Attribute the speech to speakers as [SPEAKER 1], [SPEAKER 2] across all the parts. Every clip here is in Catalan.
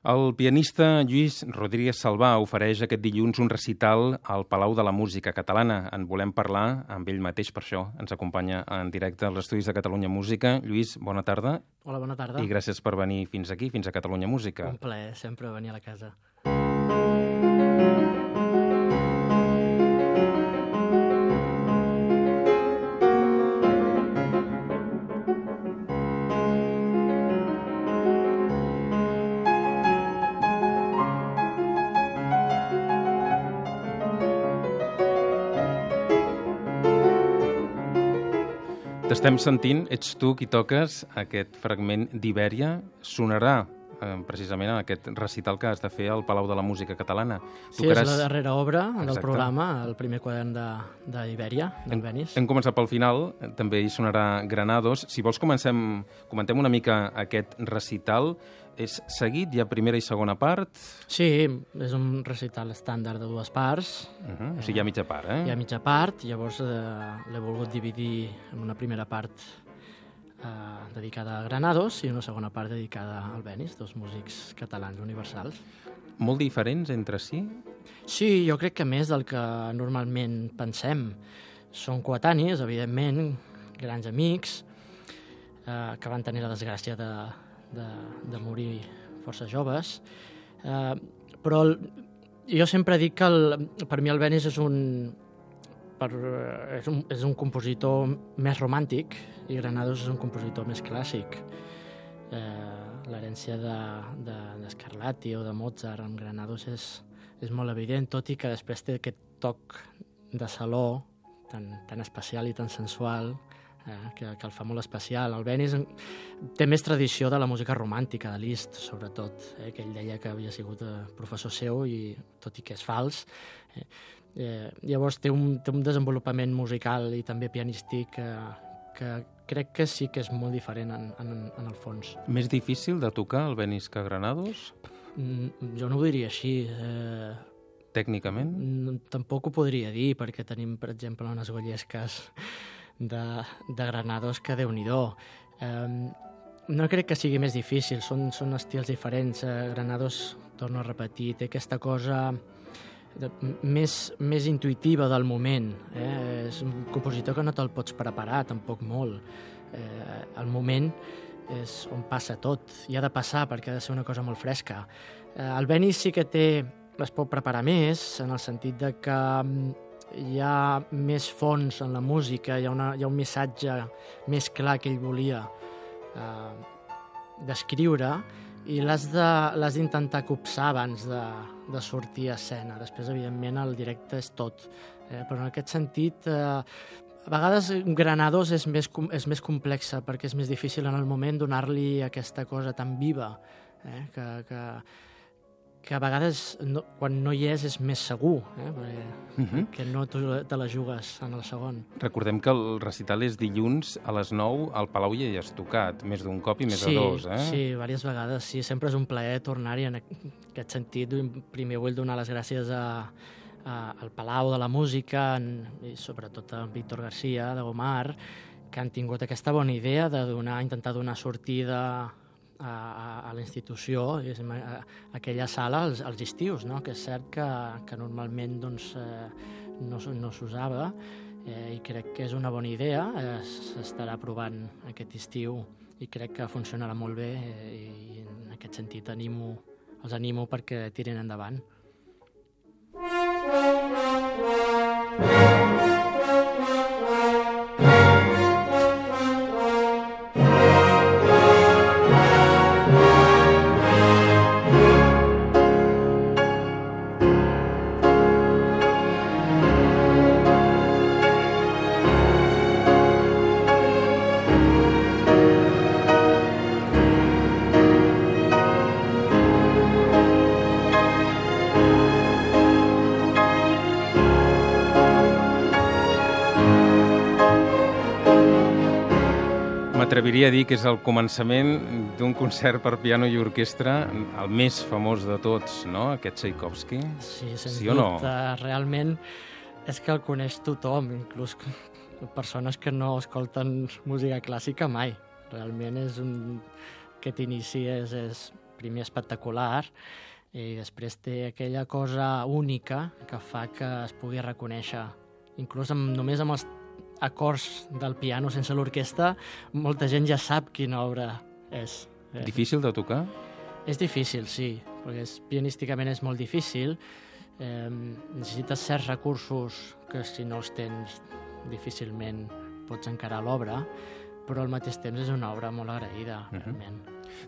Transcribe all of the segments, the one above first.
[SPEAKER 1] El pianista Lluís Rodríguez Salvà ofereix aquest dilluns un recital al Palau de la Música Catalana. En volem parlar amb ell mateix, per això ens acompanya en directe als estudis de Catalunya Música. Lluís, bona tarda.
[SPEAKER 2] Hola, bona tarda.
[SPEAKER 1] I gràcies per venir fins aquí, fins a Catalunya Música.
[SPEAKER 2] Un plaer sempre venir a la casa.
[SPEAKER 1] T'estem sentint, ets tu qui toques aquest fragment d'Ibèria. Sonarà eh, precisament en aquest recital que has de fer al Palau de la Música Catalana.
[SPEAKER 2] Sí, Tocaràs... és la darrera obra Exacte. del programa, el primer quadern d'Ibèria, de, del Benis.
[SPEAKER 1] Hem començat pel final, també hi sonarà Granados. Si vols, comencem, comentem una mica aquest recital. És seguit, hi ha primera i segona part?
[SPEAKER 2] Sí, és un recital estàndard de dues parts.
[SPEAKER 1] Uh -huh. O sigui, hi ha mitja part, eh?
[SPEAKER 2] Hi ha mitja part, llavors eh, l'he volgut dividir en una primera part eh, dedicada a Granados i una segona part dedicada al Benis, dos músics catalans universals.
[SPEAKER 1] Molt diferents entre si?
[SPEAKER 2] Sí, jo crec que més del que normalment pensem. Són coetanis, evidentment, grans amics, eh, que van tenir la desgràcia de, de, de morir força joves. Eh, però el, jo sempre dic que el, per mi el Benis és un, per, és, un, és un compositor més romàntic i Granados és un compositor més clàssic. Eh, L'herència d'Escarlatti de, de, o de Mozart amb Granados és, és molt evident, tot i que després té aquest toc de saló tan, tan especial i tan sensual eh, que, que el fa molt especial. El Benis té més tradició de la música romàntica, de Liszt, sobretot, eh, que ell deia que havia sigut eh, professor seu, i tot i que és fals. Eh, eh, llavors té un, té un desenvolupament musical i també pianístic eh, que crec que sí que és molt diferent en, en, en el fons.
[SPEAKER 1] Més difícil de tocar el Benis que Granados?
[SPEAKER 2] Mm, jo no ho diria així. Eh,
[SPEAKER 1] Tècnicament?
[SPEAKER 2] Tampoc ho podria dir, perquè tenim, per exemple, unes gollesques de, de Granados que déu nhi um, no crec que sigui més difícil, són, són estils diferents. Uh, Granados, torno a repetir, té aquesta cosa de, més, més intuïtiva del moment. Eh? És un compositor que no te'l pots preparar tampoc molt. Eh, el moment és on passa tot. I ha de passar perquè ha de ser una cosa molt fresca. Eh, el Benis sí que té, es pot preparar més, en el sentit de que hi ha més fons en la música, hi ha, una, hi ha un missatge més clar que ell volia eh, descriure i l'has d'intentar copsar abans de, de sortir a escena. Després, evidentment, el directe és tot. Eh, però en aquest sentit, eh, a vegades Granados és més, és més complexa perquè és més difícil en el moment donar-li aquesta cosa tan viva eh, que, que, que a vegades no, quan no hi és és més segur, eh? perquè uh -huh. que no te la jugues en el segon.
[SPEAKER 1] Recordem que el recital és dilluns a les 9 al Palau ja hi has tocat, més d'un cop i més
[SPEAKER 2] sí,
[SPEAKER 1] de dos, eh?
[SPEAKER 2] Sí, diverses vegades, sí, sempre és un plaer tornar-hi en aquest sentit. Primer vull donar les gràcies a, a, al Palau de la Música en, i sobretot a Víctor Garcia de Gomar, que han tingut aquesta bona idea de donar, intentar donar sortida a, a la institució, a, a aquella sala als, als estius, no? que és cert que, que normalment doncs, eh, no, no s'usava eh, i crec que és una bona idea, eh, s'estarà provant aquest estiu i crec que funcionarà molt bé eh, i en aquest sentit animo, els animo perquè tirin endavant.
[SPEAKER 1] M'atreviria a dir que és el començament d'un concert per piano i orquestra, el més famós de tots, no?, aquest Tchaikovsky.
[SPEAKER 2] Sí, sens sí o no? dubte. Realment és que el coneix tothom, inclús persones que no escolten música clàssica mai. Realment és un... Aquest inici és, és primer espectacular i després té aquella cosa única que fa que es pugui reconèixer. Inclús amb, només amb els acords del piano sense l'orquestra, molta gent ja sap quina obra és.
[SPEAKER 1] Eh, difícil de tocar?
[SPEAKER 2] És difícil, sí, perquè és, pianísticament és molt difícil. Eh, necessites certs recursos que si no els tens difícilment pots encarar l'obra, però al mateix temps és una obra molt agraïda, uh -huh. realment.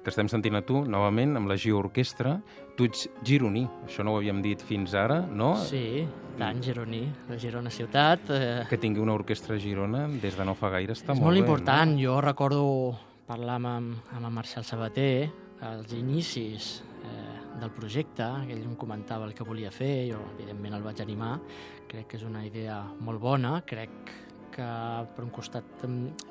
[SPEAKER 1] T'estem sentint a tu, novament, amb la Gio Orquestra. Tu ets gironí, això no ho havíem dit fins ara, no?
[SPEAKER 2] Sí, tant, gironí, de Girona ciutat.
[SPEAKER 1] Eh... Que tingui una orquestra a Girona des de no fa gaire està
[SPEAKER 2] és
[SPEAKER 1] molt,
[SPEAKER 2] molt
[SPEAKER 1] bé.
[SPEAKER 2] important. No? Jo recordo parlar amb, amb en Marcel Sabater als inicis eh, del projecte, que ell em comentava el que volia fer, jo evidentment el vaig animar, crec que és una idea molt bona, crec que per un costat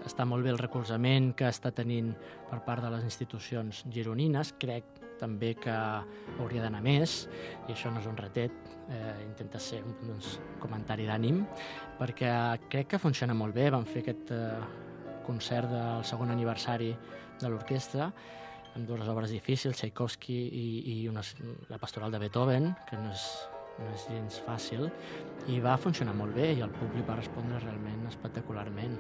[SPEAKER 2] està molt bé el recolzament que està tenint per part de les institucions gironines, crec també que hauria d'anar més, i això no és un retet, eh, intenta ser un doncs, comentari d'ànim, perquè crec que funciona molt bé, vam fer aquest eh, concert del segon aniversari de l'orquestra, amb dues obres difícils, Tchaikovsky i, i una, la pastoral de Beethoven, que no és no és gens fàcil, i va funcionar molt bé i el públic va respondre realment espectacularment.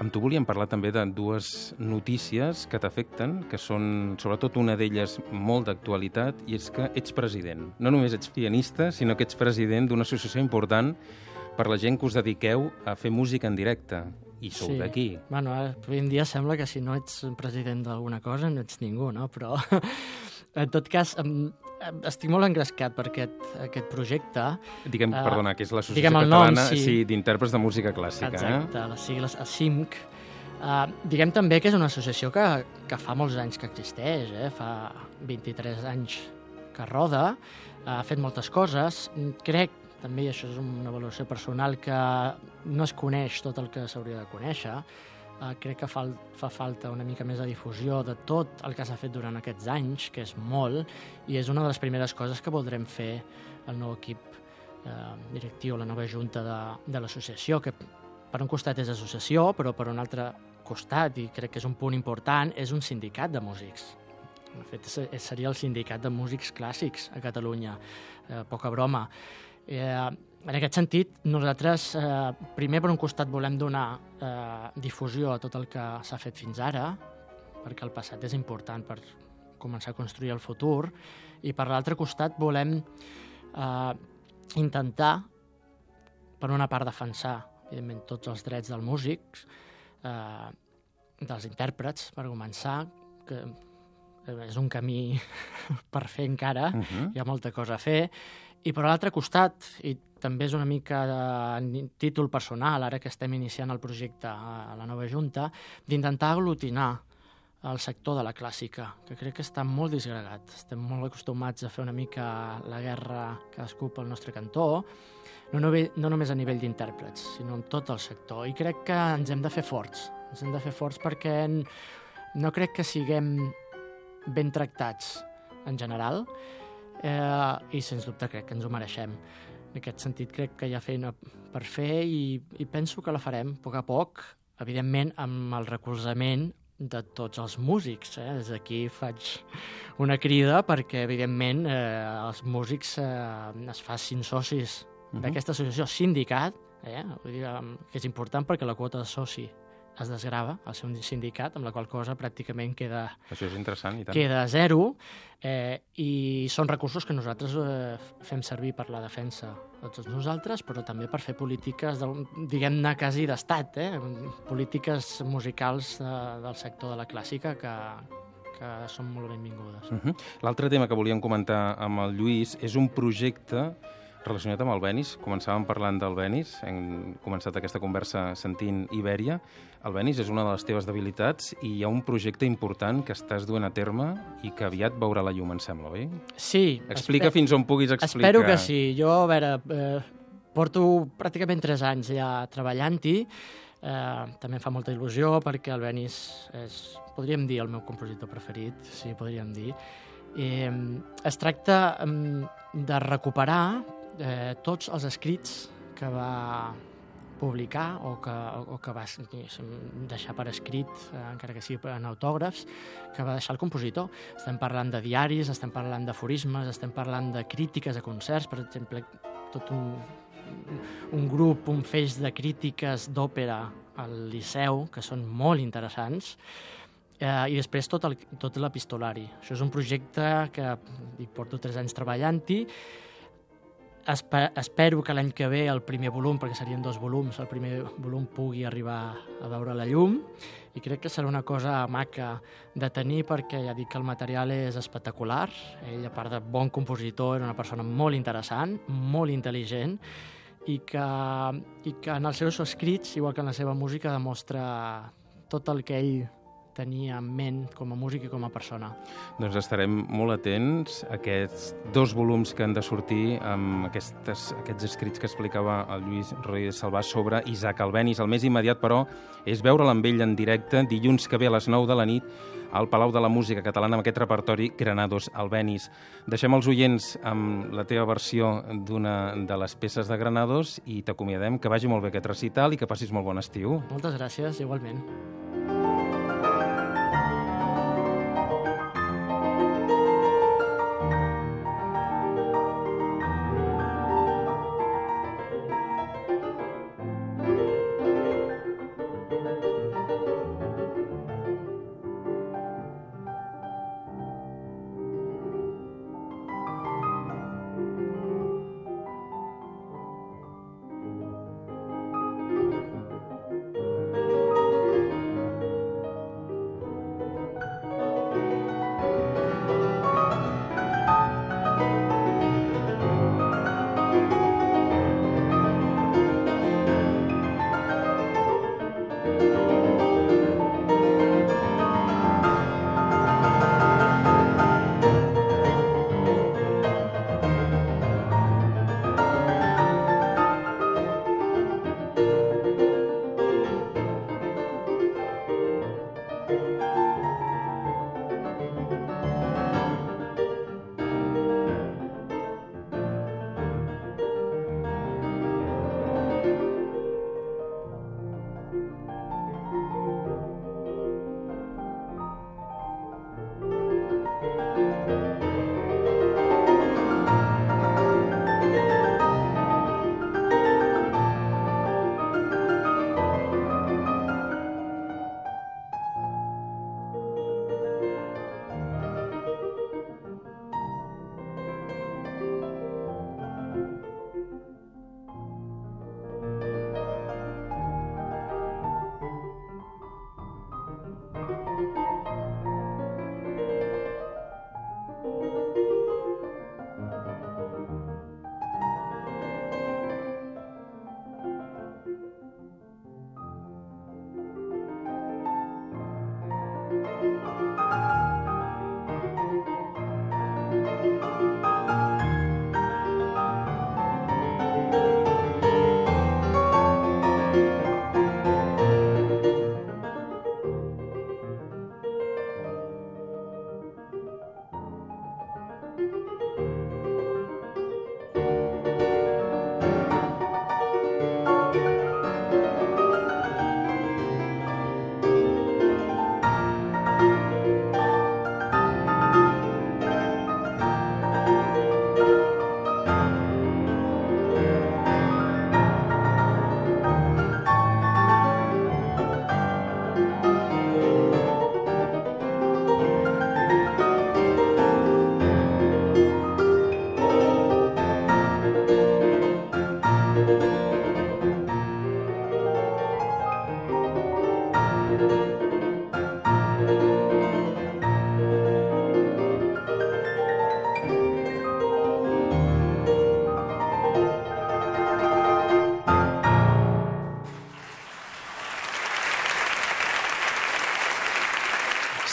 [SPEAKER 1] Amb tu volíem parlar també de dues notícies que t'afecten, que són sobretot una d'elles molt d'actualitat, i és que ets president. No només ets pianista, sinó que ets president d'una associació important per la gent que us dediqueu a fer música en directe. I sou sí. d'aquí.
[SPEAKER 2] Bueno, avui en dia sembla que si no ets president d'alguna cosa no ets ningú, no? Però, en tot cas, estic molt engrescat per aquest, aquest projecte.
[SPEAKER 1] Diguem, uh, perdona, que és l'Associació Catalana nom, sí. sí, d'Intèrprets de Música Clàssica.
[SPEAKER 2] Eh? Exacte, eh? les sigles ASIMC. Uh, diguem també que és una associació que, que fa molts anys que existeix, eh? fa 23 anys que roda, uh, ha fet moltes coses. Crec, també, i això és una valoració personal, que no es coneix tot el que s'hauria de conèixer, eh, crec que fa, fa falta una mica més de difusió de tot el que s'ha fet durant aquests anys, que és molt, i és una de les primeres coses que voldrem fer el nou equip eh, directiu, la nova junta de, de l'associació, que per un costat és associació, però per un altre costat, i crec que és un punt important, és un sindicat de músics. De fet, seria el sindicat de músics clàssics a Catalunya, eh, poca broma. Eh, en aquest sentit, nosaltres, eh, primer, per un costat, volem donar eh, difusió a tot el que s'ha fet fins ara, perquè el passat és important per començar a construir el futur, i per l'altre costat volem eh, intentar, per una part, defensar, evidentment, tots els drets dels músics, eh, dels intèrprets, per començar, que és un camí per fer encara, uh -huh. hi ha molta cosa a fer, i per l'altre costat, i també és una mica de títol personal, ara que estem iniciant el projecte a la nova Junta, d'intentar aglutinar el sector de la clàssica, que crec que està molt disgregat. Estem molt acostumats a fer una mica la guerra cadascú pel nostre cantó, no, no, no només a nivell d'intèrprets, sinó en tot el sector. I crec que ens hem de fer forts. Ens hem de fer forts perquè no crec que siguem ben tractats en general, eh, i sens dubte crec que ens ho mereixem. En aquest sentit crec que hi ha feina per fer i, i penso que la farem a poc a poc, evidentment amb el recolzament de tots els músics. Eh? Des d'aquí faig una crida perquè, evidentment, eh, els músics eh, es facin socis uh -huh. d'aquesta associació sindicat, eh? Vull dir, que és important perquè la quota de soci es desgrava al ser un sindicat, amb la qual cosa pràcticament queda...
[SPEAKER 1] Això és interessant, i tant.
[SPEAKER 2] Queda zero, eh, i són recursos que nosaltres eh, fem servir per la defensa de tots nosaltres, però també per fer polítiques, diguem-ne, quasi d'estat, eh? polítiques musicals de, del sector de la clàssica que, que són molt benvingudes. Uh
[SPEAKER 1] -huh. L'altre tema que volíem comentar amb el Lluís és un projecte relacionat amb el Benis. Començàvem parlant del Benis, hem començat aquesta conversa sentint Ibèria. El Benis és una de les teves debilitats i hi ha un projecte important que estàs duent a terme i que aviat veurà la llum, em sembla, oi?
[SPEAKER 2] Sí.
[SPEAKER 1] Explica fins on puguis explicar.
[SPEAKER 2] Espero que sí. Jo, a veure, eh, porto pràcticament tres anys ja treballant-hi, eh, també em fa molta il·lusió perquè el Benis és, podríem dir, el meu compositor preferit, sí, podríem dir. Eh, es tracta de recuperar eh, tots els escrits que va publicar o que, o que va deixar per escrit, eh, encara que sigui en autògrafs, que va deixar el compositor. Estem parlant de diaris, estem parlant d'aforismes, estem parlant de crítiques a concerts, per exemple, tot un, un grup, un feix de crítiques d'òpera al Liceu, que són molt interessants, eh, i després tot, el, tot l'epistolari. Això és un projecte que hi porto tres anys treballant-hi, Espe espero que l'any que ve el primer volum, perquè serien dos volums, el primer volum pugui arribar a veure la llum i crec que serà una cosa maca de tenir perquè ja dic que el material és espectacular. Ell, a part de bon compositor, era una persona molt interessant, molt intel·ligent i que, i que en els seus escrits, igual que en la seva música, demostra tot el que ell tenia en ment com a músic i com a persona.
[SPEAKER 1] Doncs estarem molt atents a aquests dos volums que han de sortir amb aquestes, aquests escrits que explicava el Lluís Rodríguez Salvà sobre Isaac Albenis. El més immediat, però, és veure'l amb ell en directe dilluns que ve a les 9 de la nit al Palau de la Música Catalana amb aquest repertori Granados Albenis. Deixem els oients amb la teva versió d'una de les peces de Granados i t'acomiadem que vagi molt bé aquest recital i que passis molt bon estiu.
[SPEAKER 2] Moltes gràcies, igualment.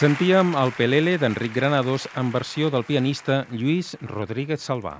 [SPEAKER 1] Sentíem el Pelele d'Enric Granados en versió del pianista Lluís Rodríguez Salvà.